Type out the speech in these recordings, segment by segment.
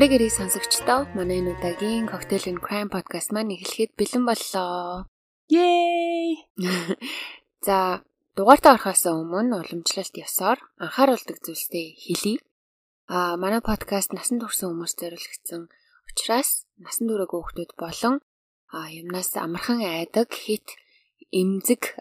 Амрыг эрийг сонсогчдоо манай энэ удаагийн Cocktail and Crime podcast маань эхлэхэд бэлэн боллоо. Yay! За, дугаартаа орохоос өмнө уламжлалт ёсоор анхааруулдаг зүйлстэй хэлье. Аа, манай подкаст насан турш хүмүүс зориулагдсан учраас насан туршаагүй хүмүүс болон а юмнаас амархан айдаг хит эмзэг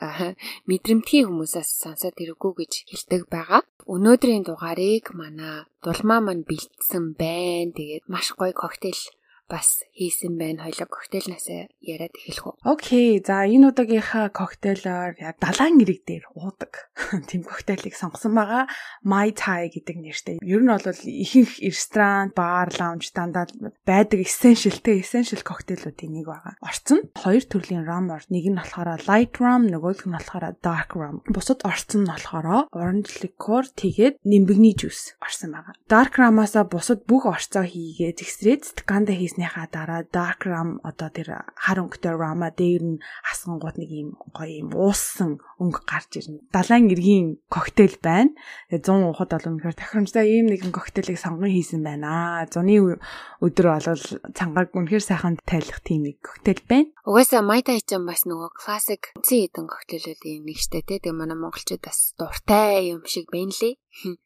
мэдрэмтгий хүмүүсээс сонсоод ирэггүй гэж хэлдэг байгаа. Өнөөдрийн дугаарыг манай дулмаа мань бэлдсэн байна. Тэгээд маш гоё коктейл бас хийсэн байна. Хоёлоо коктейлнаас яриад эхлэх үү. Окей. За энэ удаагийнхаа коктейлоор далайн ирэг дээр уудаг тийм коктейлийг сонгосон байгаа. My Thai гэдэг нэртэй. Ер нь бол ихэнх ресторан, бар, лаунж дандаа байдаг essential те essential коктейлүүдийн нэг байгаа. Орцсон хоёр төрлийн рам ор. Нэг нь болохоор light rum, нөгөөх нь болохоор dark rum. Бусад орцсон нь болохоор orange liqueur тэгээд нимбэгний жуус орсон байгаа. Dark rum-аасаа бусад бүх орцоо хийгээ зэгсрээд стаканда хийсэн хийснийхаа дараа dark rum одоо тэр хар өнгөтэй rama дээр нь асгангууд нэг юм гоё юм ууссан өнгө гарч ирнэ. Далайн эргийн коктейл байна. Тэгээ 100 ухад бол үнэхээр тохиромжтой ийм нэгэн коктейлийг сонгон хийсэн байна. Зуны өдөр бол цангааг үнэхээр сайхан тайлах тийм нэг коктейл байна. Угаасаа майта хийчихэн бас нөгөө классик цэн хэдэн коктейлүүдийн нэг штэ тий. Тэгээ манай монголчууд бас дуртай юм шиг байна лээ.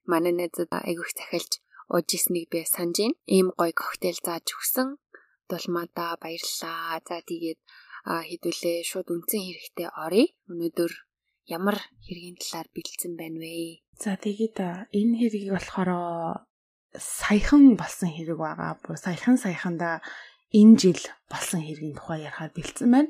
Манай найзууд айгүйх захиалж ууж ирснийг би санаж байна. Ийм гоё коктейл зааж өгсөн дулмаадаа баярлаа. За тэгээд хэдүүлээ шууд үнцэн хэрэгтэй оръё. Өнөөдөр ямар хэргийн талаар бэлдсэн байна вэ? За тэгээд энэ хэргийг болохоор саяхан болсон хэрэг байгаа. Бүр саяхан саяханда энэ жил болсон хэргийн тухай ярихаар бэлдсэн байна.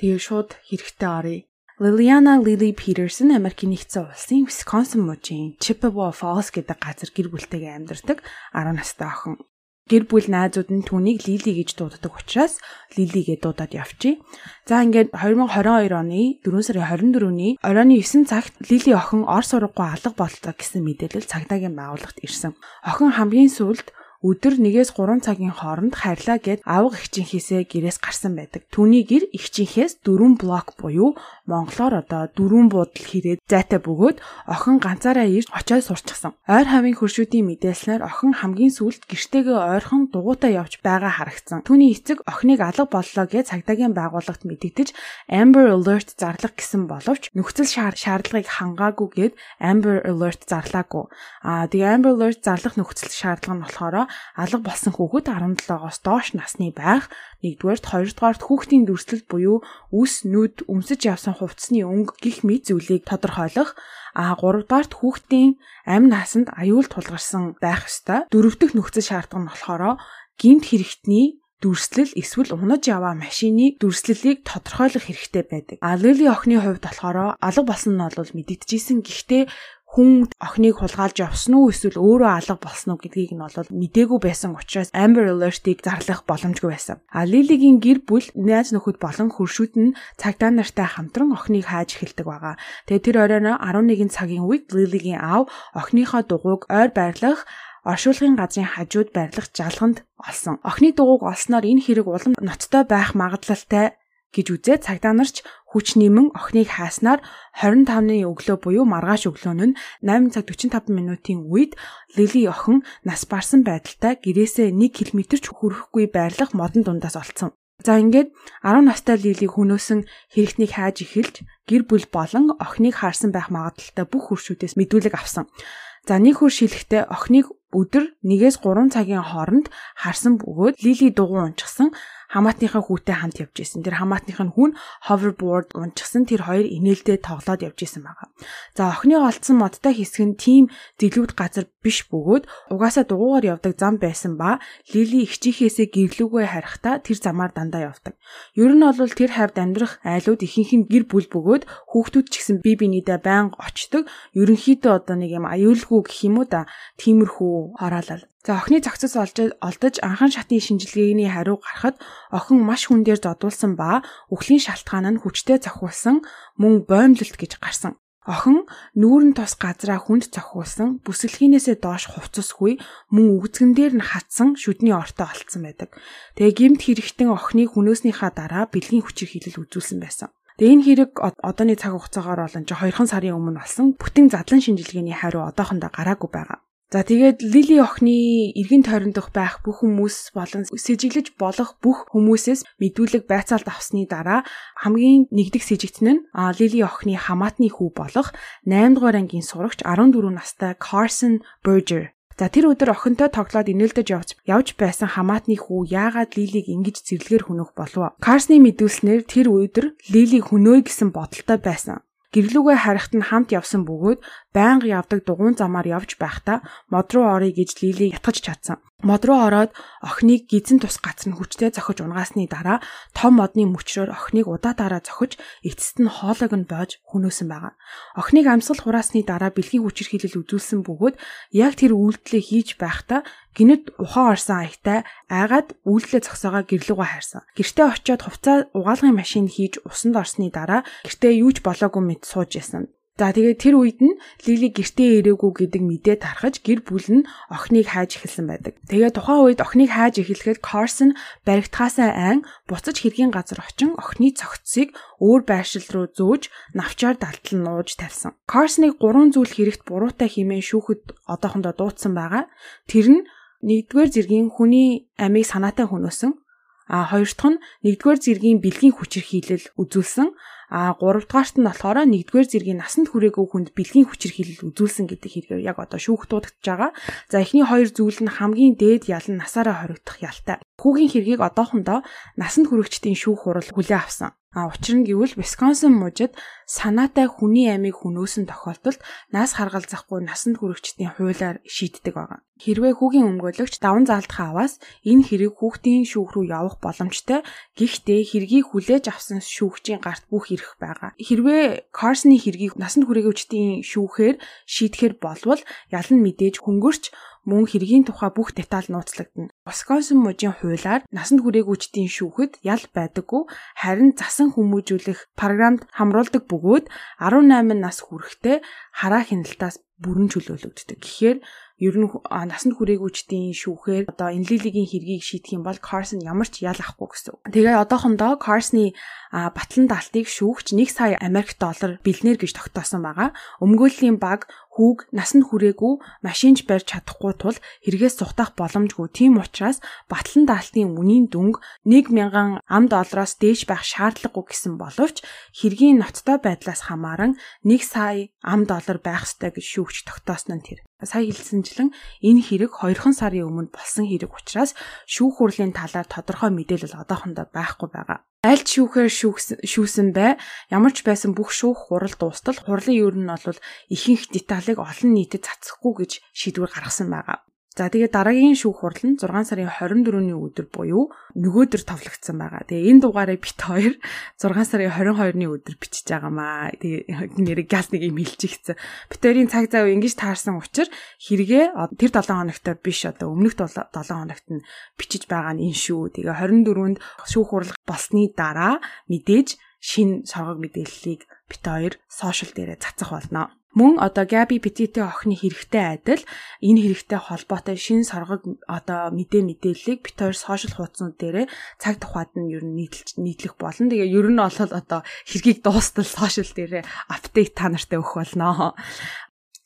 Тэгээ шууд хэрэгтэй оръё. Liliana Lily Peterson Америкийн нэгдсэн улсын Wisconsin мужийн Chippewa Falls гэдэг газар гэр бүлтэйгээ амьдардаг 10 настай охин гэр бүл найзууд нь түүнийг Лили гэж дууддаг учраас Лили гэж дуудаад явчих. За ингээд 2022 оны 4 сарын 24-ний оройн 9 цагт Лили охин Орос сургууй алга боллоо гэсэн мэдээлэл цагдаагийн байгууллагт ирсэн. Охин хамгийн сүүлд өдөр 1-ээс 3 цагийн хооронд харьлаа гэд авга ихчинхээсээ гэрээс гарсан байдаг. Түүний гэр ихчинхээс 4 блок буюу монголоор одоо 4 буудал хэрэг зайтай бөгөөд охин ганцаараа ирж очиод сурчсан. Ойр хавийн хөршүүдийн мэдээлснээр охин хамгийн сүүлд гэртээгээ ойрхон дугуйтаа явж байгаа харагдсан. Түүний эцэг охиныг алга боллоо гэж цагдаагийн байгууллагт мэдэгдэж Amber Alert зарлах гэсэн боловч нөхцөл шаардлагыг хангаагүйгээд Amber Alert зарлаагүй. Аа тэгээ Amber Alert зарлах нөхцөл шаардлага нь болохоор алга болсон хүүхэд 17-оос доош насны байх. Нэгдүгээрт хоёрдугаарт хүүхдийн дүрслэл буюу үс, нүд, өмсөж явсан хувцсны өнгө гих мэд зүйлийг тодорхойлох. А гуравдугаарт хүүхдийн амь насанд аюул тулгарсан байх ёстой. Дөрөвдөх нөхцөл шаардлага нь болохоор гинт хэрэгтний дүрслэл эсвэл унаж яваа машины дүрслэлийг тодорхойлох хэрэгтэй байдаг. А Лили охины хувьд болохоор алга болсон нь бол мэдэгдэжсэн. Гэхдээ хүн охиныг хулгайлж явсан уу эсвэл өөрөө алга болсон уу гэдгийг нь бол мдээгүй байсан учраас Amber Alert-ыг зарлах боломжгүй байсан. А Лилигийн гэр бүл найз нөхөд болон хөршүүд нь цагдаа нартай хамтран охиныг хааж эхэлдэг байгаа. Тэгээ тэр оройно 11 цагийн үед Лилигийн аав охиныхоо дугуйг ойр байрлах оршуулгын газрын хажууд байрлах жалганд олсон. Охины дугуйг олсноор энэ хэрэг улам ноцтой байх магадлалтай гэж үзээ цагдаа нарч хүч нэмэн охиныг хааснаар 25-ны өглөө буюу маргааш өглөө нь 8 цаг 45 минутын үед Лили охин нас барсан байдалтай гэрээсээ 1 км ч хүрэхгүй байрлах модон дундаас олцсон. За ингээд 10 настай Лили хөнөөсөн хэрэгтнийг хааж эхэлж гэр бүл болон охиныг харсан байх магадлалтай бүх хуршүүдээс мэдүүлэг авсан. За нэг хөр шилэхдээ охиныг өдөр 1-ээс 3 цагийн хооронд харсан бөгөөд Лили дугуй унчихсан хамаатныхаа хүүтэй хамт явж исэн. Тэр хамаатных нь хүн hoverboard унчихсан тэр хоёр инээлдээ тоглоод явж исэн байгаа. За охины олдсон модтой хэсэг нь тийм зэлүүд газар биш бөгөөд угаасаа дугуугаар явдаг зам байсан ба Лили ихчийнхээсээ гэрлүүгээ харихтаа тэр замаар дандаа явдаг. Ер нь бол тэр хавьд амьдрах айлууд ихэнх нь гэр бүл бөгөөд хүүхдүүд ч гэсэн бие биенийдээ байнга очдог. Ерөнхийдөө одоо нэг юм аюулгүй гэх юм уу да тиймэрхүү хороолол За охины олж олдож анхан шатны шинжилгээний хариу гарахад охин маш хүн дээр зодуулсан ба үхлийн шалтгаан нь хүчтэй цохиулсан мөн боомлолт гэж гарсан. Охин нүүрэн тус газраа хүнд цохиулсан бүсэлхийнээсээ доош хувцасгүй мөн үгзгэн дээр нь хатсан шүдний ортой олцсон байдаг. Тэгээ гимт хэрэгтэн охиныг хүнөөснийхаа дараа бэлгийн хүчээр хилэл үзүүлсэн байсан. Тэгээ энэ хэрэг одооны цаг хугацаагаар болон 2 сарын өмнө болсон бүтэн задлан шинжилгээний хариу одоохондоо гараагүй байгаа. За тэгээд Лили охины эргэн тойрондох байх бүх хүмүүс болон сэжиглэж болох бүх хүмүүсээс мэдүүлэг байцаалт авсны дараа хамгийн нэгдэх сэжигтэн нь Лили охины хамаатны хүү болох 8 дугаар ангийн сурагч 14 настай Carson Berger За тэр өдөр охинтой тоглоод инээлдэж явж явж байсан хамаатны хүү яагаад Лилиг ингэж зэрлэгээр хөнөх болов? Карсны мэдүүлснээр тэр өдөр Лилиг хөнөөй гэсэн бодолтой байсан. Гэрлүүгээ харихад нь хамт явсан бөгөөд байнга явдаг дугуйн замаар явж байхдаа мод руу орё гэж Лили ятгаж чадсан. Мод руу ороод охиныг гизэн тус гацар нь хүчтэй зохиж унгаасны дараа том модны мөчрөөр охиныг удаатаараа зохиж эцэст нь хоолойг нь боож хөнөөсөн байгаа. Охиныг амьсгал хураасны дараа бэлгийн хүчирхийлэл үзүүлсэн бөгөөд яг тэр үйлдэлээ хийж байхдаа гинэд ухаан орсон аягтай айгаад үйлдэлээ зогсоогоо гэрлүүгөө хайрсан. Гэртээ очиод хувцас угаалгын машин хийж усанд орсны дараа гэртээ юу ч болоогүй мэд сууж ясан. За тэгээд тэр үед нь Лили гэртээ ирээгүй гэдэг мэдээ тархаж гэр бүл нь охиныг хайж эхэлсэн байдаг. Тэгээд тухайн үед охиныг хайж эхлэхэд Carson баригдхаасаа айн буцаж хэргийн газар очин охины цогцсыг өөр байршил руу зөөж навчаар далтал нууж тавьсан. Carson-ыг гурван зүйл хэрэгт буруутай хэмээн шүүхэд одоохондоо дуудсан байгаа. Тэр нь нэгдүгээр зэргийн хүний амийг санаатай хөнөөсөн. А хоёр дахь нь нэгдүгээр зэргийн бэлгийн хүчирхийлэл үзүүлсэн. А 3 дугаарт нь болохоор 1-р зэргийн насанд хүрээгүй хүнд бэлгийн хүчээр хилэл үзүүлсэн гэдэг хэрэгээр яг одоо шүүх дуудагдж байгаа. За эхний хоёр зүйл нь хамгийн дээд ял нь насаараа хоригдох ялтай. Хүүгийн хэргийг одоохондоо насанд хүрэгчдийн шүүх хурал хүлээн авсан. А учир нь гэвэл Висконсин мужид санаатай хүний амийг хөнөөсөн тохиолдолд нас харгалзахгүй насанд хүрэгчдийн хуулиар шийддэг байгаа. Хэрвээ хүүгийн өмгөөлөгч даван заалтхаа аваас энэ хэрэг хүүхдийн шүүх рүү явах боломжтой. Гэхдээ хэргийг хүлээж авсан шүүгчийн гарт бүх ирэх байгаа. Хэрвээ Карсны хэргийг насанд хүрээгүй шүүхээр шийдэхэр болвол ялан мэдээж хөнгөрч мөн хэргийн тухай бүх деталь нууцлагдана. Wisconsin мужийн хуулиар насанд хүрээгүйчдийн шүүхэд ял байдаггүй харин засан хүмүүжүүлэх програмд хамруулдаг бөгөөд 18 нас хүрэхдээ хараа хяналтаас бүрэн чөлөөлөгддөг. Тэгэхээр ер нь насанд хүрээгүйчдийн шүүхээр одоо энэ лилигийн хэргийг шийдэх юм бол Carson ямар ч ял авахгүй гэсэн. Тэгээ одоохондоо Carson-ы батлан даалтыг шүүгч 1 сая Америк доллар бэлнээр гэж тогтоосон байгаа. Өмгөөллийн баг хүүг насанд хүрээгүй машинч барьж чадахгүй тул хэрэгээс сухтах боломжгүй. Тийм учраас батлан даалтын үнийн дүнг 1000 ам доллароос дээш байх шаардлагагүй гэсэн боловч хэргийн ноцтой байдлаас хамааран 1 сая ам доллар байх ёстой гэж шүүгч тогтоосон нь тэр сая хэлсэнчлэн энэ хэрэг 2хан сарын өмнө болсон хэрэг учраас шүүх хурлын талаар тодорхой мэдээлэл одоохондоо байхгүй байгаа. Аль шүүхээр шүүсэн бай ямар ч байсан бүх шүүх хурал дуустал хурлын ер нь бол ихэнх деталыг олон нийтэд цацахгүй гэж шийдвэр гаргасан байгаа. За тэгээд дараагийн шүүх хурал нь 6 сарын 24-ний өдөр буюу нөгөөдөр товлогдсон байгаа. Тэгээ энэ дугаарыг бит хоёр 6 сарын 22-ны өдөр бичиж байгаамаа. Тэгээ нэрийг газ нэг юм хэлчихсэн. Бит хоёрын цаг зав ингэж таарсан учраас хэрэгээ тэр 7 хоногтой биш одоо өмнөх 7 хоногт нь бичиж байгаа нь энэ шүү. Тэгээ 24-нд шүүх хурал болсны дараа мэдээж шин соргог мэдээллийг бит хоёр сошиал дээрээ цацах болно. Мөн одоо Габи Петитийн охины хэрэгтэй адил энэ хэрэгтэй холбоотой шин соргог одоо мэдээ мэдээллийг бит хоёр сошиал хуудаснууд дээрээ цаг тухайд нь ер нь нийтлж нийтлэх болно. Тэгээ ер нь бол одоо хэргийг дуустал сошиал дээрээ апдейт та нартай өгөх болно.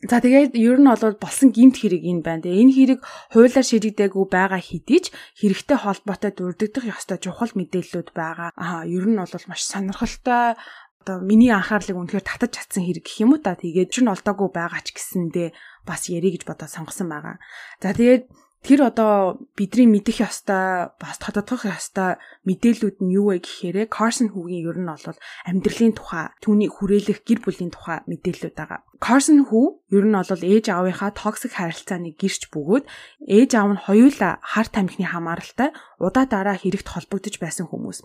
За тэгээд ер нь бол болсон гимт хэрэг энэ байна. Тэгээ энэ хэрэг хуулиар шийдэгдээгүй байгаа хэдий ч хэрэгтэй холбоотой дурддах ёстой чухал мэдээллүүд байгаа. Аа ер нь бол маш сонирхолтой одоо миний анхаарлыг үнэхээр татаж чадсан хэрэг гэх юм уу та тэгээд чинь олдоогүй байгаа ч гэсэндээ бас ярих гэж бодоод сонгосон байгаа. За тэгээд тэр одоо бидний мэдэх ёстой бас тодотгох ёстой мэдээлүүд нь юу вэ гэхээр Carson хүүгийн ер нь бол амьдралын тухай, түүний хүрээлэх гэр бүлийн тухай мэдээлэлүүд байгаа. Carson хүү ер нь бол ээж аавынхаа токсик харилцааны гэрч бөгөөд ээж аав нь хоёулаа хар тамхины хамааралтай удаа дараа хэрэгт холбогдож байсан хүмүүс.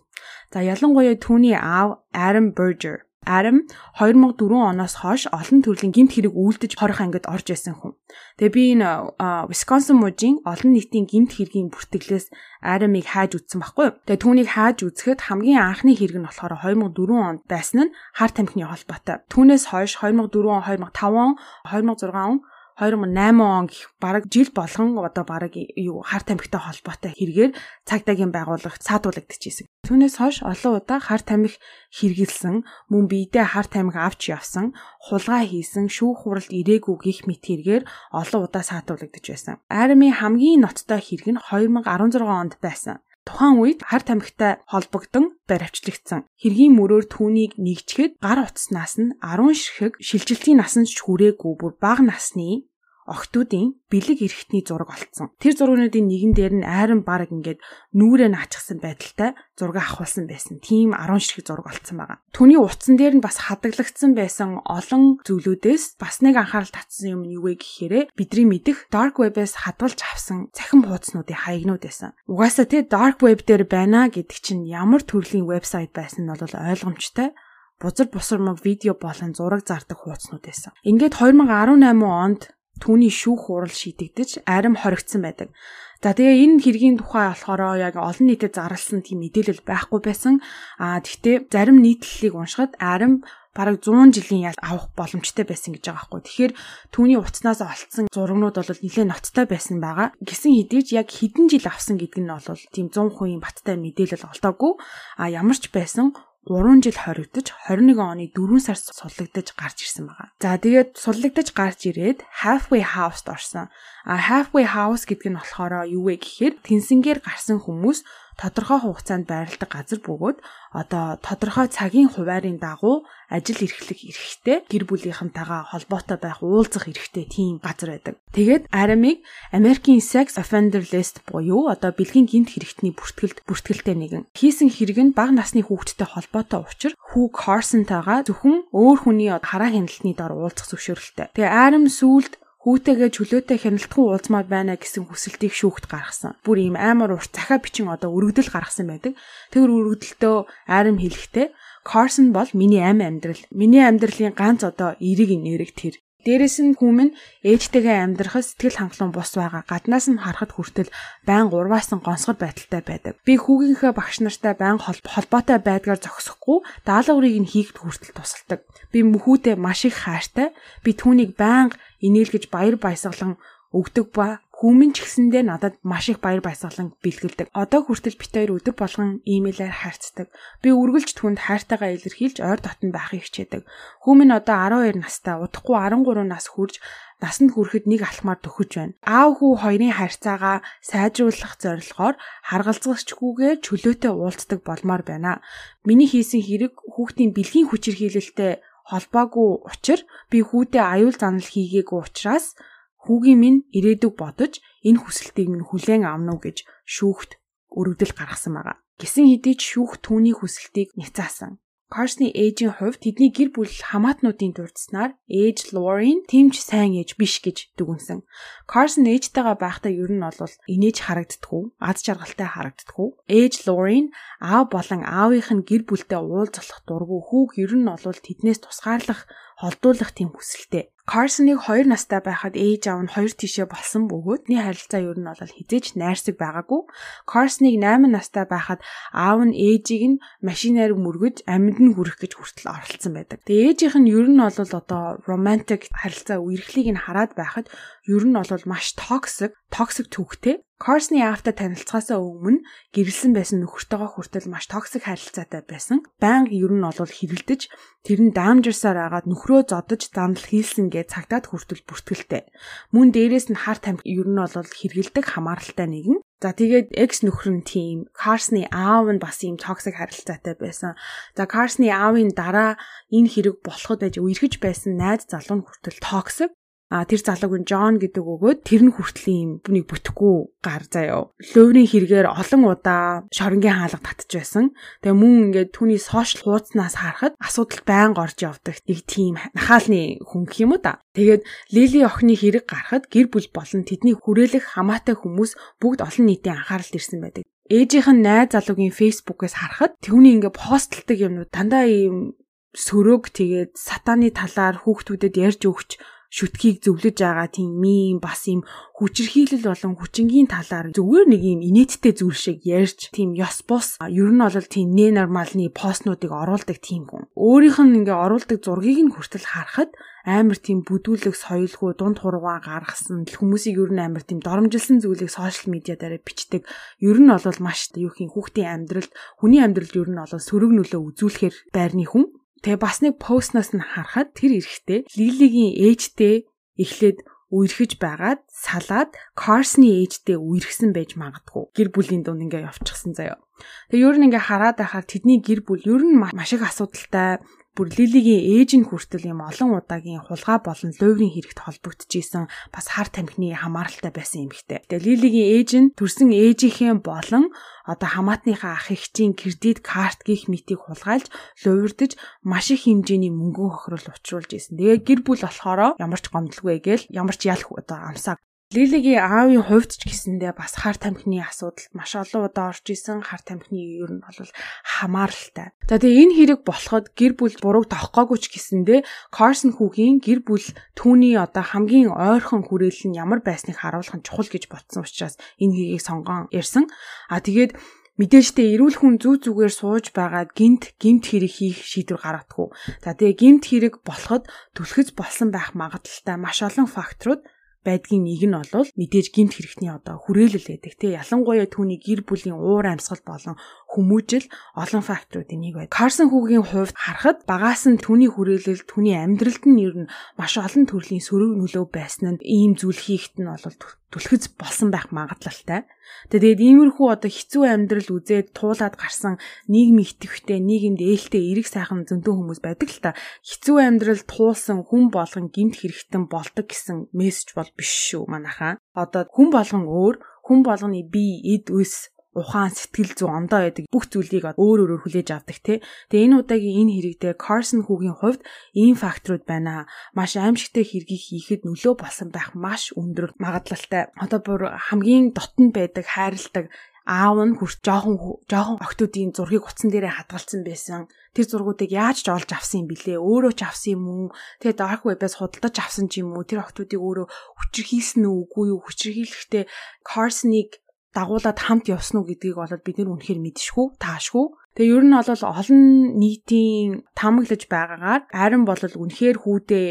За ялангуяа түүний аав Aaron Berger Арим 2004 оноос хойш олон төрлийн гэмт хэрэг үйлдэж хорих ангид орж исэн хүн. Тэгээ би энэ Wisconsin мужийн олон нийтийн гэмт хэргийн бүртгэлээс Аримыг хайж үзсэн байхгүй юу? Тэгээ түүнийг хайж үзэхэд хамгийн анхны хэрэг нь болохоор 2004 онд байсан нь хар тамхины холбоотой. Түүнээс хойш 2004 он, 2005 он, 2006 он 2008 он гэх бараг жил болгон одоо бараг юу харт тамхитай холбоотой хэрэгээр цагдаагийн байгууллага цаадуулагдчихсэн. Түүнээс хойш олон удаа харт тамхи хэрэгэлсэн, мөн биедээ харт тамхи авч явсан, хулгай хийсэн, шүүх хуралд ирээгүй гих мэт хэрэгээр олон удаа цаадуулагдж байсан. Арми хамгийн ноцтой хэрэг нь 2016 онд байсан. Тухайн үед хар тамхитай холбогдсон баривчлагдсан. Хэргийн мөрөөр түүнийг нэгчгэд гар утаснаас нь 10 ширхэг шилжилтийн насанд ч хүрээгүй бүр бага насны охтуудын бэлэг эрэхтний зураг олцсон. Тэр зургуудын нэгэн дээр нь айрон бараг ингээд нүүрээ наачсан байдалтай зураг авахулсан байсан. Тийм 10 ширхэг зураг олцсон байгаа. Түүний утсан дээр нь бас хадгалагдсан байсан олон зүйлүүдээс бас нэг анхаарал татсан юм нь юу вэ гэхээр бидний мэдих dark web-ээс хадгалж авсан цахим хуудаснуудын хаягнууд байсан. Угаасаа тий dark web дээр байна гэдэг чинь ямар төрлийн вебсайт байсан нь бол ойлгомжтой бузар бусармаг видео болон зураг зардаг хуудаснууд байсан. Ингээд 2018 онд түүний шүүх хурал шийдэгдэж арим хоригдсан байдаг. За тэгээ энэ хэргийн тухай болохоор яг олон нийтэд зарласан тийм мэдээлэл байхгүй байсан. Аа тэгтээ зарим нийтлэлийг уншихад арим бараг 100 жилийн ял авах боломжтой байсан гэж байгаа байхгүй. Тэгэхээр түүний утаснаас олцсон зурагнууд бол нэлээд ноцтой байсан байгаа. Гисэн хэдий ч яг хэдэн жил авсан гэдэг нь бол тийм 100% баттай мэдээлэл олдоогүй. А ямар ч байсан 3 жил хоригдож 21 оны 4 сард суllагдаж гарч ирсэн байгаа. За тэгээд суllагдаж гарч ирээд halfway house-д орсон. А halfway house гэдэг нь болохоор юу вэ гэхээр тэнсэнгээр гарсан хүмүүс тодорхой хугацаанд байрладаг газар бөгөөд одоо тодорхой цагийн хуваарийн дагуу ажил эрхлэх эрхтэй гэр бүлийнхэнтэйгээ холбоотой байх уулзах эрхтэй тийм газар байдаг. Тэгээд Арамиг Америкийн sex offender list буюу одоо бэлгийн гинт хэрэгтний бүртгэлд бүртгэлтэй нэгэн. Хийсэн хэрэг нь бага насны хүүхэдтэй холбоотой учраас хүү Carson-тайгаа зөвхөн өөр хүний хараа хяналтны дор уулзах зөвшөөрөлтэй. Тэгээ Арам сүүлд хүүтэйгээ чөлөөтэй хяналтхан уулзмаар байна гэсэн хүсэлтийг шүүхт гаргасан. Бүр ийм амар урт захаа бичин одоо өргөдөл гаргасан байдаг. Тэр өргөдөлтөө арим хэлэхдээ Carson бол миний амь амьдрал. Миний амьдралын ганц одоо эерэг нэрэг тэр. Дээрэс нь хүмүн ээжтэйгээ амьдрахад сэтгэл хангалуун бус байгаа. Гаднаас нь харахад хүртэл байн гурваасан гонсгор байдалтай байдаг. Би хүүгийнхээ багш нартай байн холбоотой байдгаар зогсохгүй даалгаврыг нь хийхэд хүртэл тусалдаг. Би мөхүүтэй маш их хайртай. Би түүнийг байнга инээлгэж баяр баясгалан өгдөг ба Хүмүн ч гэсэндээ надад маш их баяр баясгалан бэлгэлдэг. Одоо хүртэл бит хоёр өдөр болгон имэйлээр харьцдаг. Би үргэлж түнд хайртайгаа илэрхийлж ойр дотн байхыг хичээдэг. Хүмүн одоо 12 настай, удахгүй 13 нас хүрж насанд хүрэхэд нэг алхмаар төхөж байна. Аав хүү хоёрын харьцаагаа сайжруулах зорилгоор харгалзахчгүйгээр чөлөөтэй уулздаг болмоор байна. Миний хийсэн хэрэг хүүхдийн бэлгийн хүчирхийлэлтэй холбоогүй учраа би хүүтэй аюул занал хийгээгүй учраас Хүүгийн минь ирээдүг бодож энэ хүсэлтийг минь хүлээн авна уу гэж шүүхт өргөдөл гаргасан байгаа. Гисэн хэдий ч шүүх түүний хүсэлтийг няцаасан. Карсны ээжийн хувьд тэдний гэр бүл хамаатнуудын дурдснаар ээж Лорин тэмч сайн ээж биш гэж дүгнсэн. Карсон ээжтэйгээ байхдаа ер нь бол инээж харагддаггүй, ад жаргалтай харагддаггүй. Ээж Лорин аав болон аавынх нь гэр бүлтэй уулзах дурггүй хүүг ер нь бол тэднээс тусгаарлах холдуулах тийм хүсэлтэй. Карсоныг 2 настай байхад ээж аав нь хоёр тишээ болсон бөгөөдний харилцаа ер нь бол хизээч найрсаг байгаагүй. Карсоныг 8 настай байхад аав нь ээжийг нь машинаар мөргөж амьд нь хүрэх гэж хүртэл оролцсон байдаг. Тэгээ ээжийнх нь ер нь бол одоо romantic харилцаа үерхлийг нь хараад байхад ер нь бол маш токсик, токсик түүхтэй. Корсны аавтай танилцахаасаа өмнө гэрэлсэн байсан нөхөртөөгөө хүртэл маш токсик харилцаатай байсан. Байнга ер нь бол хэрэлдэж тэр нь даамжирсаар агаад нөхрөө зодож зандал хийлсэн гэж цагтаад хүртэл бүртгэлтэй. Мөн дээрээс нь хар тамхи ер нь бол хэргэлдэг хамааралтай нэгэн. За тэгээд экс нөхөр нь тийм Карсны аав нь бас ийм токсик харилцаатай байсан. За Карсны аавын дараа энэ хэрэг болоход байж үерхэж байсан найз залуу нь хүртэл токсик А тэр залууг нь Джон гэдэг өгөөд тэр нь хүртэл юм бүнийг бүтэхгүй гар заяо. Лөөврийн хэрэгээр олон удаа шоронгийн хаалга татж байсан. Тэгээ мөн ингээд түүний сошиал хуудаснаас харахад асуудал байнга орж явдаг. Нэг тийм нахаалны хүн гэх юм уу та. Тэгээд Лили охины хэрэг гарахад гэр бүл болон тэдний хүрээлэх хамаатай хүмүүс бүгд олон нийтийн анхааралд ирсэн байдаг. Ээжийнх нь найз залуугийн фейсбુકээс харахад түүний ингээд постлдаг юмнууд дандаа ийм сөрөг тэгээд сатаны талаар хүүхдүүдэд ярьж өгч шүтгийг зөвлөж байгаа тийм мим бас юм хүчирхийлэл болон хүчингийн талаар зүгээр нэг юм инээдтэй зүйл шиг ярьж тийм ёс бус ер нь бол тийм нэ нормалны постнуудыг оруулдаг тийм хүн. Өөрийнх нь ингээ оруулдаг зургийг нь хүртэл харахад амар тийм бүдүүлэг соёлгүй дунд хуруугаа гаргасан хүмүүсийг ер нь амар тийм доромжилсан зүйлийг сошиал медиа дээр бичдэг. Ер нь бол маш юу хин хүүхдийн амьдралд хүний амьдралд ер нь бол сөрөг нөлөө үзүүлэхээр байрны хүн Тэгээ бас нэг постноос нь харахад тэр эрэхтэй Лилигийн ээжтэй эхлээд үерхэж байгаад салаад Карсны ээжтэй үерхсэн байж магадгүй. Гэр бүлийн дунд ингээ явчихсан заяа. Тэгээ ер нь ингээ хараад байхаар тэдний гэр бүл ер нь маш их асуудалтай бүр Лилигийн ээж нь хүртэл юм олон удаагийн хулгай болон лойврын хэрэгт холбогдчихсэн бас хар тамхины хамааралтай байсан эмэгтэй. Тэгээ Лилигийн ээж нь төрсэн ээжийнхээ болон одоо хамаатныхаа ах эгчийн кредит карт гих мэтийг хулгайлж луурдж маш их хэмжээний мөнгөн хохирол учруулж исэн. Тэгээ гэр бүл болохоор ямар ч гомдлгүй гээл ямар ч ялх одоо амсаа Лилигийн аавын хувьд ч гэсэндээ бас хар тамхины асуудалд маш олон удаа орж исэн хар тамхины ер нь бол хамааралтай. За тэгээ энэ хэрэг болоход гэр бүл буруу тоххоогүй ч гэсэндээ Карсон хүүгийн гэр бүл түүний одоо хамгийн ойрхон хүрээлэл нь ямар байсныг харуулах нь чухал гэж ботсон учраас энэ хэргийг сонгон ярьсан. А тэгээд мэдээжтэй эрүүл хүн зүг зүгээр сууж байгаад гинт гинт хэрэг хийх шийдвэр гаргадаггүй. За тэгээ гинт хэрэг болоход түлхэц болсон байх магадлалтай маш олон факторууд байдгийн нэг нь бол мэдээж гинт хэрэгтний одоо хүрээлэл байдаг тий ялангуяа түүний гэр бүлийн уур амьсгал болон хүмүүжил олон факторуудын нэг байд. Карсон хүүгийн хувьд харахад багаас нь түүний хүрээлэл түүний амьдралд нь ер нь маш олон төрлийн сөрөг нөлөө байсан нь ийм зүйл хийхэд нь бол түлхэц болсон байх магадлалтай. Тэгээд иймэрхүү одоо хэцүү амьдрал үзээд туулаад гарсан нийгэм итгэвчтэй, нийгэмд ээлтэй эрэг сайхан зөндөө хүмүүс байдаг л та. Хэцүү амьдрал туулсан хүн болгон гимт хэрэгтэн болдог гэсэн мессеж бол биш шүү манайхаа. Одоо хүн болгон өөр, хүн болгоны бие, эд үс ухаан сэтгэл зүй ондоо байдаг бүх зүйлийг өөр өөрөөр хүлээж авдаг тий. Тэгээ энэ удаагийн энэ хэрэг дээр Carson хүүгийн хувьд ийм факторууд байна. Маш аимшигтай хэргийг хийхэд нөлөө болсон байх маш өндөр магадлалтай. Одоо бүр хамгийн дотн байдаг хайрладаг аав нь хүрч жоохон жоохон охтуудын зургийг утсан дээрээ хадгалсан байсан. Тэр зургуудыг яаж ч олж авсан юм бilé? Өөрөө ч авсан юм уу? Тэгээ dark web-ээс худалдаж авсан ч юм уу? Тэр охтуудыг өөрөө хүчрхийлсэн үү үгүй юу? Хүчрхийлэхдээ Carson-ыг дагуулад хамт явсан уу гэдгийг болоод бид нэр үнэхээр мэдшгүй таашгүй. Тэгээ ер нь бол олон нийтийн таамаглаж байгаагаар арин бол үнэхээр хүүдээ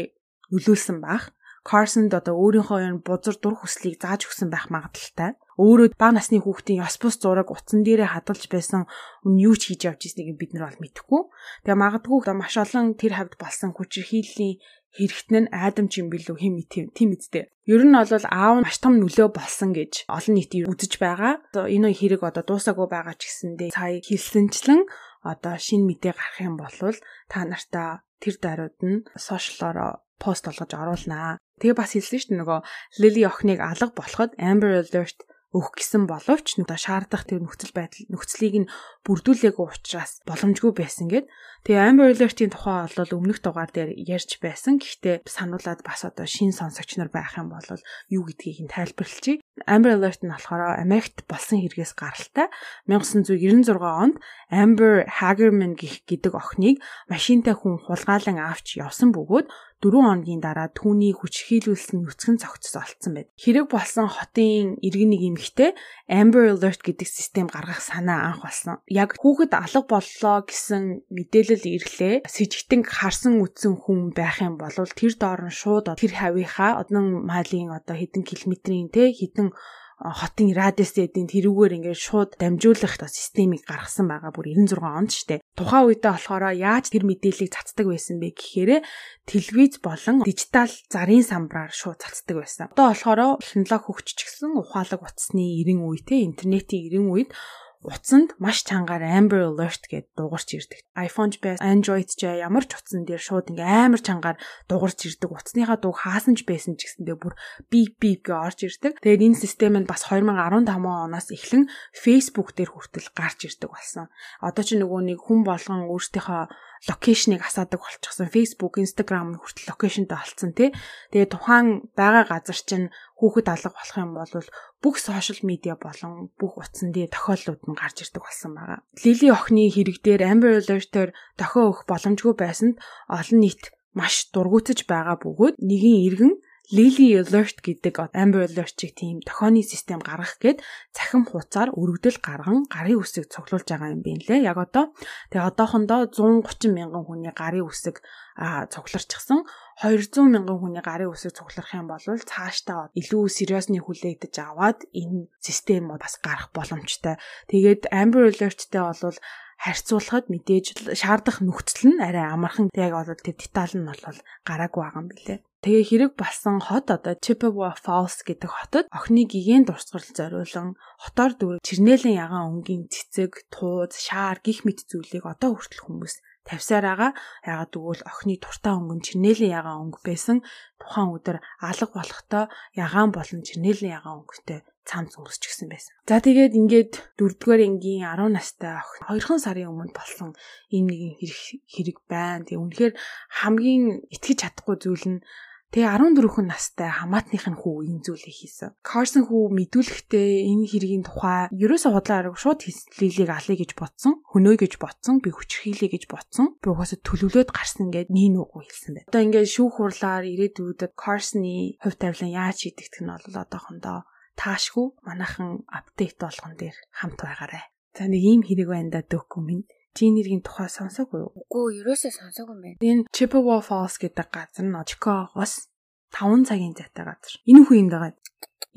нөлөөлсөн байх. Карсонд одоо өөрийнхөө энэ бузар дур хүслийг зааж өгсөн байх магадлалтай. Өөрөө бага насны хүүхдийн ёс бус зураг утсан дээрээ хадгалж байсан үн юу ч хийж явж ирснийг бид нар бол мэдэхгүй. Тэгээ магадгүй маш олон тэр хавьд болсон хүчирхийллийн хэрэгтэн нь айдамч юм билүү хэм тийм үсттэй. Ер нь бол аав нь маш том нөлөө болсон гэж олон нийт үзэж байгаа. Энэ хэрэг одоо дуусаагүй байгаа ч гэсэндээ сая хэлсэнчлэн одоо шин мэдээ гарах юм бол та нартаа тэр даруйд нь сошиалороо пост болгож оруулнаа. Тэгээ бас хэлсэн шүү дээ нөгөө Лили охиныг алга болоход Amber Alert өгөх гэсэн боловч одоо шаардах тэр нөхцөл байдал нөхцөлийг нь бүрдүүлээгүй учраас боломжгүй байсан гэд. Тэгээ Amber Alert-ийн тухай бол өмнөх дугаар дээр ярьж байсан. Гэхдээ сануулад бас одоо шин сонсогч нар байх юм бол юу гэдгийг нь тайлбарлчихъя. Amber Alert нь болохоор Америкт болсон хэрэгээс гаралтай 1996 онд Amber Hagerman гэх гэдэг охиныг машинтай хүн хулгайлан авч явсан бөгөөд 4 хоногийн дараа түүний хүчрхийлүүлсэн нүцгэн цогцос олцсон байд. Хэрэг болсон хотын иргэн нэг эмэгтэй Amber Alert гэдэг систем гаргах санаа анх болсон. Яг хүүхэд алга боллоо гэсэн мэдээлэл ирлээ. Сэжигтэн харсан үтсэн хүн байх юм бол тэр доор нь шууд тэр хавийнхаа одон майлын одоо хэдэн километрийн те хэдэн хотын радиус эдийн тэрүүгээр ингээд шууд дамжуулах системийг гаргасан байгаа бүр 96 онд штэ. Тухайн үедээ болохоор яаж тэр мэдээллийг цацдаг байсан бэ гэхээр телевиз болон дижитал зарын самбараар шууд цацдаг байсан. Одоо болохоор технологи хөгжчихсэн ухаалаг утасны 90 үе те интернетийн 90 үед утсанд маш чангаар Amber Alert гэдэг дуугарч ирдэг. iPhone ч байс, Android ч ямар ч утсан дээр шууд ингээ амар чангаар дуугарч ирдэг. Утасныхаа дууг хаасан ч байсан ч гэсэндээ бүр beep beep гэж орж ирдэг. Тэгээд энэ систем нь бас 2015 оноос эхлэн Facebook дээр хүртэл гарч ирдэг болсон. Одоо ч нөгөө нэг хүн болгон өөрсдийнхөө локейшнийг асаадаг болчихсон. Facebook, Instagram хүртэл локейшнтэй олцсон тий. Тэгээ тухайн байгаа газар чинь хүүхэд алга болох юм бол бүх сошиал медиа болон бүх утсан дээр тохиолдлууд нь гарч ирдэг болсон байгаа. Лили охины хэрэг дээр Amber Alert-ээр дохио өгөх боломжгүй байсанд олон нийт маш дургуутж байгаа бөгөөд нэгin иргэн Lily Alert гэдэг Amber Alert-ийг тийм тохионы систем гаргах гээд цахим хуцаар өргөдөл гарган гарын үсэг цуглуулж байгаа юм байна лээ. Яг одоо тэгээ одоохондоо 130 мянган хүний гарын үсэг цугларчихсан. 200 мянган хүний гарын үсэг цугларах юм бол цаашдаа илүү сериосны хүлээгдэж аваад энэ систем бас гарах боломжтой. Тэгээд Amber Alert-тэй бол харьцуулахад мэдээж шаардах нөхцөл нь арай амархан. Яг бол тэр деталь нь бол гараагүй байгаа юм билээ. Тэгээ хэрэг болсон хот одоо Chippewa Falls гэдэг хотод охины гигэн дурсгал зориулан хотоор дүүрэг Чирнэлийн ягаан өнгийн цэцэг, тууз, шаар гих мэт зүйлийг одоо хүртэл хүмүүс тавьсаар байгаа. Ягаад гэвэл охины туртаа өнгөн Чирнэлийн ягаан өнгө байсан. Тухайн өдөр алга болохдоо ягаан болон Чирнэлийн ягаан өнгөтэй цамц өнгөсч гисэн байсан. За тэгээд ингээд 4-р ангийн 10 настай охин 2хан сарын өмнө болсон ийм нэгэн хэрэг хэрэг байна. Тэгээ үнэхээр хамгийн итгэж чадахгүй зүйл нь Тэгээ 14 настай хамаатных нь хүү ийм зүйлийг хийсэн. Карсон хүү мэдүүлэхдээ энэ хэргийн тухай ерөөсөө худлаа арга шууд Лилиг алъя гэж ботсон, хөнөө гэж ботсон, би хүчрхийлье гэж ботсон. Би угаасаа төлөвлөөд гарсан гэд нийн үгүй хэлсэн байна. Одоо ингээд шүүх хурлаар ирээдүйд Карсны хувь тавилан яаж шийдэгдэх нь бол одоохондоо таашгүй манайхан апдейт болгон дээр хамт байгаарай. За нэг ийм хэрэг байна да дөөхгүй минь. Чи нэргийн тухай сонсоогүй юу? Үгүй, ерөөсөө сонсоогүй юм байна. Энэ Chippewa Falls гэдэг газар нь Chicago-гоос 5 цагийн зайтай газар. Энэ хүн юм байгаа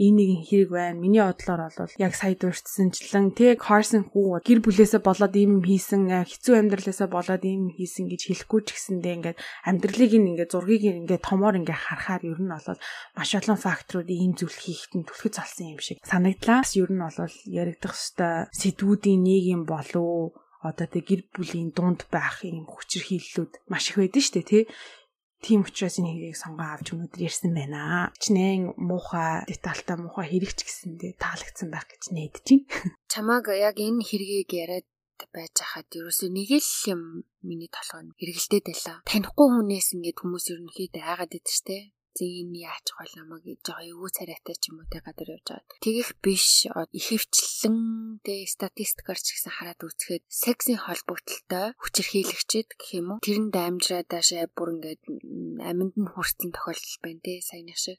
нэгэн хэрэг байна. Миний бодлоор бол яг сая дурдсанчлан тэг Carson хүү гэр бүлээсээ болоод ийм хийсэн хэцүү амьдралаасаа болоод ийм хийсэн гэж хэлэхгүй ч гэсэндээ ингээд амьдралыг ингээд зургийг ингээд томоор ингээд харахаар ер нь бол маш олон факторууд ийм зүйл хийхэд нь түлхэж залсан юм шиг санагдлаа. Ер нь бол яригдах хэвээр сэдвүүдийн нэг юм болов одоо тэг гэр бүлийн дунд байх юм хүчирхийллүүд маш их байдаг шүү дээ тий Тийм учраас энэ хэрийг сонгоо авч өнөөдөр ярьсан байна. Чинээ муухай детальтай муухай хэрэгч гэсэндээ таалагдсан байх гэж найдаж байна. Чамааг яг энэ хэргийг яриад байж хаад ерөөсөө нэг л юм миний толгойд хэрэгэлдээд байлаа. Танихгүй хүнээс ингээд хүмүүс ерөнхийдөө айгаад идэв штэ зин яач гол намайг жоо эвгүй царайтай ч юм уу те гадар явж байгаа. Тэгэх биш ихэвчлэн тэ статистикаар ч гэсэн хараад үзэхэд сексийн холбогдлолтой хүчирхийлэгчэд гэх юм уу тэрэнд амжираа даашаа бүр ингээд аминд нь хүрсэн тохиолдол байна те саяны шиг.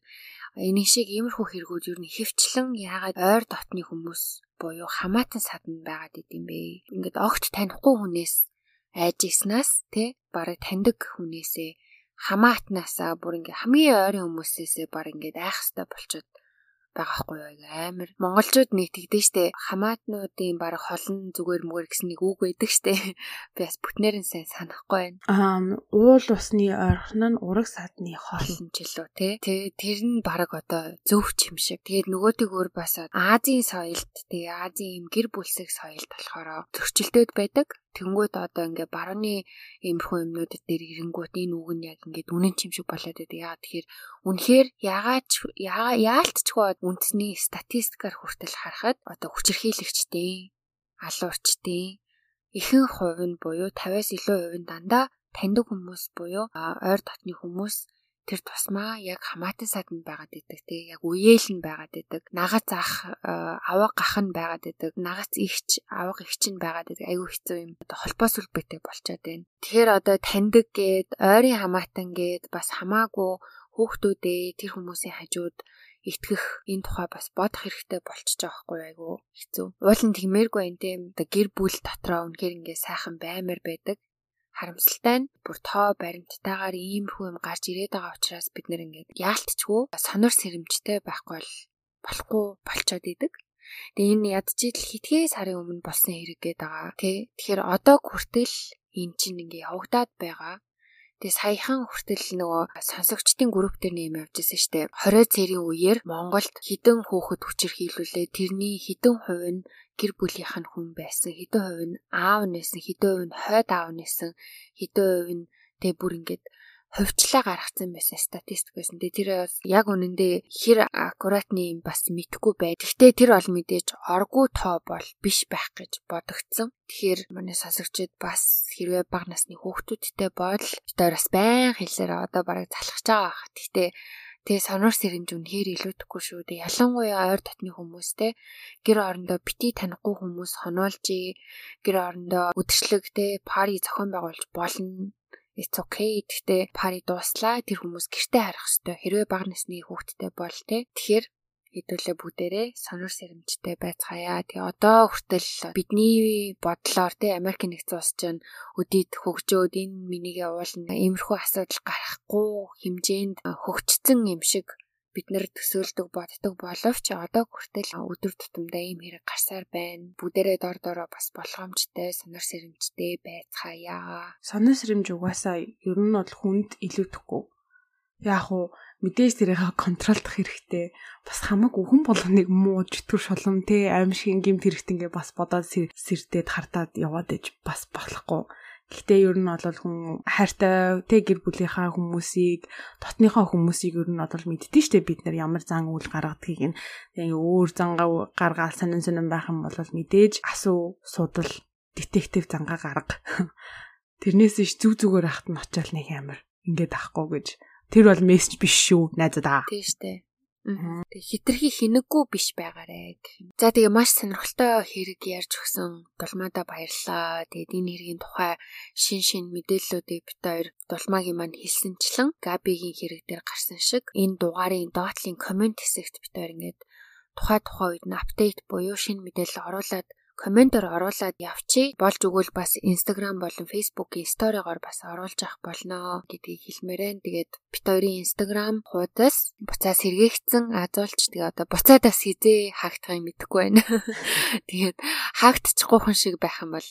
Эний шиг иймэрхүү хэрэгүүд ер нь ихэвчлэн яагаад ойр дотны хүмүүс буюу хамаатан садна байгаад идэм бэ. Ингээд огт танихгүй хүнээс айж иснаас те барыг таньдаг хүнээсээ хамаатнаасаа бүр ингээ хамгийн ойрын хүмүүсээсээ баг ингээд айх хэвээр болчиход байгаа хгүй юу амар. Монголчууд нэг тэгдэж штэ. Хамаатнуудын баг холн зүгээр мүгээр гэсэн нэг үг байдаг штэ. Би бас бүтнээр нь сайн санахгүй байна. Аа уул усны ойрхон нь ураг садны холн ч лөө те. Тэр нь баг одоо зөв юм шиг. Тэгээд нөгөөтөг өөр бас Азийн соёлд тэгээ Азийн юм гэр бүлсэг соёлд болохоор зөрчилдөд байдаг Тэнгүүд одоо ингээ барууны иймэрхүү юмнууд дээр ирэнгүүт энэ үг нь яг ингээ үнэн чим шиг болоод байдаг. Яагаад тэгэхээр үнэхээр ягаад яалтчгүй үндэсний статистикаар хүртэл харахад одоо хүчирхийлэгчдийн алуурчдын ихэнх хувь нь буюу 50-аас илүү хувь нь дандаа таньдаг хүмүүс буюу ойр дотны хүмүүс тэр тусмаа яг хамаатан саднд байгаад идэг те. Яг үеэл нь байгаад идэг. Нагац ах аваа гах нь байгаад идэг. Нагац ихч аваа ихч нь байгаад идэг. Айгүй хэцүү юм. Одоо холбоос үлбэтэй болчиход байна. Тэгэхээр одоо таньдаг гээд ойрын хамаатан гээд бас хамаагүй хүүхдүүдээ тэр хүмүүсийн хажууд итгэх энэ тухай бас бодох хэрэгтэй болчихж байгаа хгүй айгүй хэцүү. Уул нь тэгмээргүй энэ тийм гэр бүл дотроо үнэхээр ингээ сайхан баймар байдаг харамсалтай нь бүр тоо баримттайгаар иймэрхүү юм гарч ирээд байгаа учраас бид нэр ингээд яалтчгүй сонор сэрэмжтэй байхгүй бол болохгүй болчоод идэг. Тэгээ энэ ядчил хитгэе сарын өмнө болсон хэрэг гээд байгаа тий. Тэгэхээр одоо хүртэл эн чинь ингээ явагдаад байгаа. Тэгээ саяхан хүртэл нөгөө сонсогчдын групп дээр нэм явж ирсэн штэ. 20 цэрийн үеэр Монголд хідэн хүүхэд хүчирхийлүүлээ. Тэрний хідэн хувь нь гэр бүлийнх нь хүн байсан. Хідэн хувь нь аав нэсэн, хідэн хувь нь хойд аав нэсэн, хідэн хувь нь тэгээ бүр ингээд хувьчлаа гаргацсан байсан статистик байсан. Тэгээ тэр бас яг үнэндээ хэр аккуратны юм бас мэдэхгүй бай. Гэхдээ тэр бол мэдээж оргуу тоо бол биш байх гэж бодогдсон. Тэгэхээр манай сонсогчид бас хэрвээ бага насны хүүхдүүдтэй бол бас байн хэлсээр одоо бараг залхаж байгаа бах. Гэхдээ Тэгээ сонор сэрэмж үнэхээр илүүдэхгүй шүү. Тэгээ ялангуяа ойр дотны хүмүүстэй гэр орондоо бити танихгүй хүмүүс хоноолж гэр орондоо үдшилэг те пари зохион байгуулж болно it's okay. Гэхдээ пари дууслаа тэр хүмүүс гэртээ харах хэвээр хэрвээ бага насны хүүхэдтэй бол те. Тэгэхээр хэдүүлээ бүгдээрээ сонор сэрэмжтэй байцгаая. Тэгээ одоо хүртэл бидний бодлоор те Америк нэгдсэн улс чинь өдийд хөгжөөд энэ минийгээ уулна иймэрхүү асуудал гарахгүй хэмжээнд хөгжцсөн юм шиг бид нэр төсөөлдөг боддог боловч одоо хүртэл өдөр тутамдаа ийм хэрэг гарсаар байна. Бүгдээрээ дор дороо бас болгоомжтой, сонор сэрэмжтэй байцгаая. Сонор сэрэмж угаасаа ер нь бол хүнд илүүдэхгүй. Яг уу мэдээж тэрийг контролдох хэрэгтэй. Бас хамаагүй хүн болгоныг муу житгүр шулам те аимшиг гимт хэрэгт ингээ бас бодоод сэрдээд хартаад яваад иж бас болохгүй. Гэхдээ ер нь бол хүн хайртай тэ гэр бүлийнхаа хүмүүсийг дотныхоо хүмүүсийг ер нь бол мэддэн штэ бид нар ямар зан үйл гаргадгийг нь тэгээ өөр зангаа гаргаал сонин сонин байх юм бол мэдээж асуу судал детектив зангаа гарга. Тэрнээс иш зүг зүгээр ахт нь очиал нэг амар ингээд ахгүй гэж Тэр бол мессеж биш шүү найзадаа. Тийм штэ. Тэг хитрхи хинэггүй биш байгаарэ гэх. За тэгээ маш сонирхолтой хэрэг ярьж өгсөн дулмаада баярлаа. Тэгээд энэ хэргийн тухай шин шин мэдээллүүдийг бит хоёр дулмаагийн маань хэлсэнчлэн Габигийн хэрэг дээр гарсан шиг энэ дугаарын доотлын комент хэсэгт бит хоёр ингээд тухай тухай үед нь апдейт буюу шин мэдээлэл оруулаад комментор оруулаад явчих. Болж өгвөл бас Instagram болон Facebook-ийн сторигоор бас оруулж авах болно гэдгийг хэлмээрэн. Тэгээд бит хоёрын Instagram хуудас буцаас сэргээгцэн азуулч тэгээ одоо буцаадаас хизээ хаагдахыг мэдэхгүй байна. Тэгээд хаагдчихгүйхэн шиг байх юм бол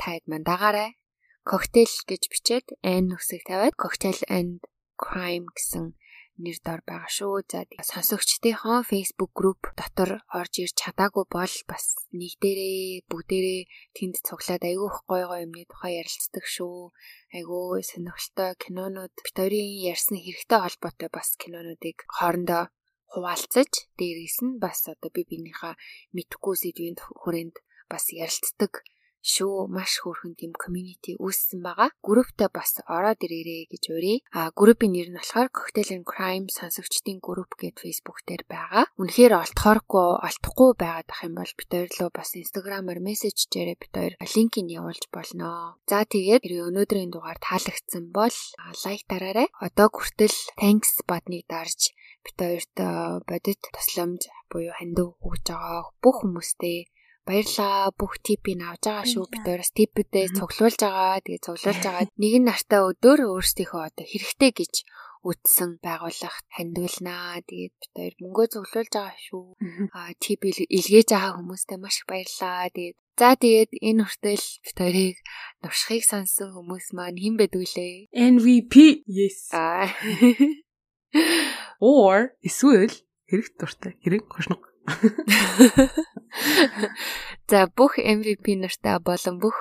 таад мань дагаарай. Коктейл гэж бичээд N нүсэг тавиад Cocktail and Crime гэсэн нэр дор байгаа шүү. За сонсогчдийнхоо Facebook group дотор орж ирж чадаагүй бол бас нэг дээрээ бүгдээрээ тэнд цуглаад айгүй их гой гой юмны тухай ярилцдаг шүү. Айгүй сонирхолтой кинонууд бит хоёрын ярьсан хэрэгтэй холбоотой бас кинонуудыг хоорондоо хуваалцаж дээрээс нь бас одоо би биенийхээ мэдхгүй сэдвийн хүрээнд бас ярилцдаг шүү маш хөөрхөн тийм community үүссэн байгаа. Групптэй бас ороод ирээрэй гэж урья. А группийн нэр нь болохоор Cocktail and Crime сонсогчдын групп гэд Facebook дээр байгаа. Үнэхээр олдохооргүй олдохгүй байгаад ах юм бол бид хоёр руу бас Instagram-аар мессеж дээрээ бид хоёр линкийг явуулж болно. За тэгээд хэрвээ өнөөдрийн дугаар таалагдсан бол лайк дараарай. Одоо хүртэл thanks бадныг дарж бид хоёрт бодит тусламж буюу хандив өгж байгаа бүх хүмүүстээ баярлаа бүх типийг авж байгаа шүү бид өөрөөс типүүдээ цуглуулж байгаа тэгээ цуглуулж байгаа нэг нь нартай өдөр өөрсдийнхөө одоо хэрэгтэй гэж үтсэн байгууллагт хандуулнаа. Тэгээд бид хоёр мөнгөө цуглуулж байгаа шүү. Аа тип илгээж байгаа хүмүүстээ маш их баярлаа. Тэгээд за тэгээд энэ хүртэл бид хоёрыг нуршихыг сонсон хүмүүс маань хэн бэдгүүлээ? MVP. Yes. Or эсвэл хэрэг дуртай, хэрэг хошног За бүх MVP нартай болон бүх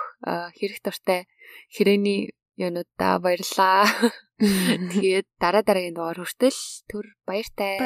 хэрэг дуртай хэрээний юунуудаа баярлаа. Тэгээд дараа дараагийн дугаар хүртэл түр баяртай.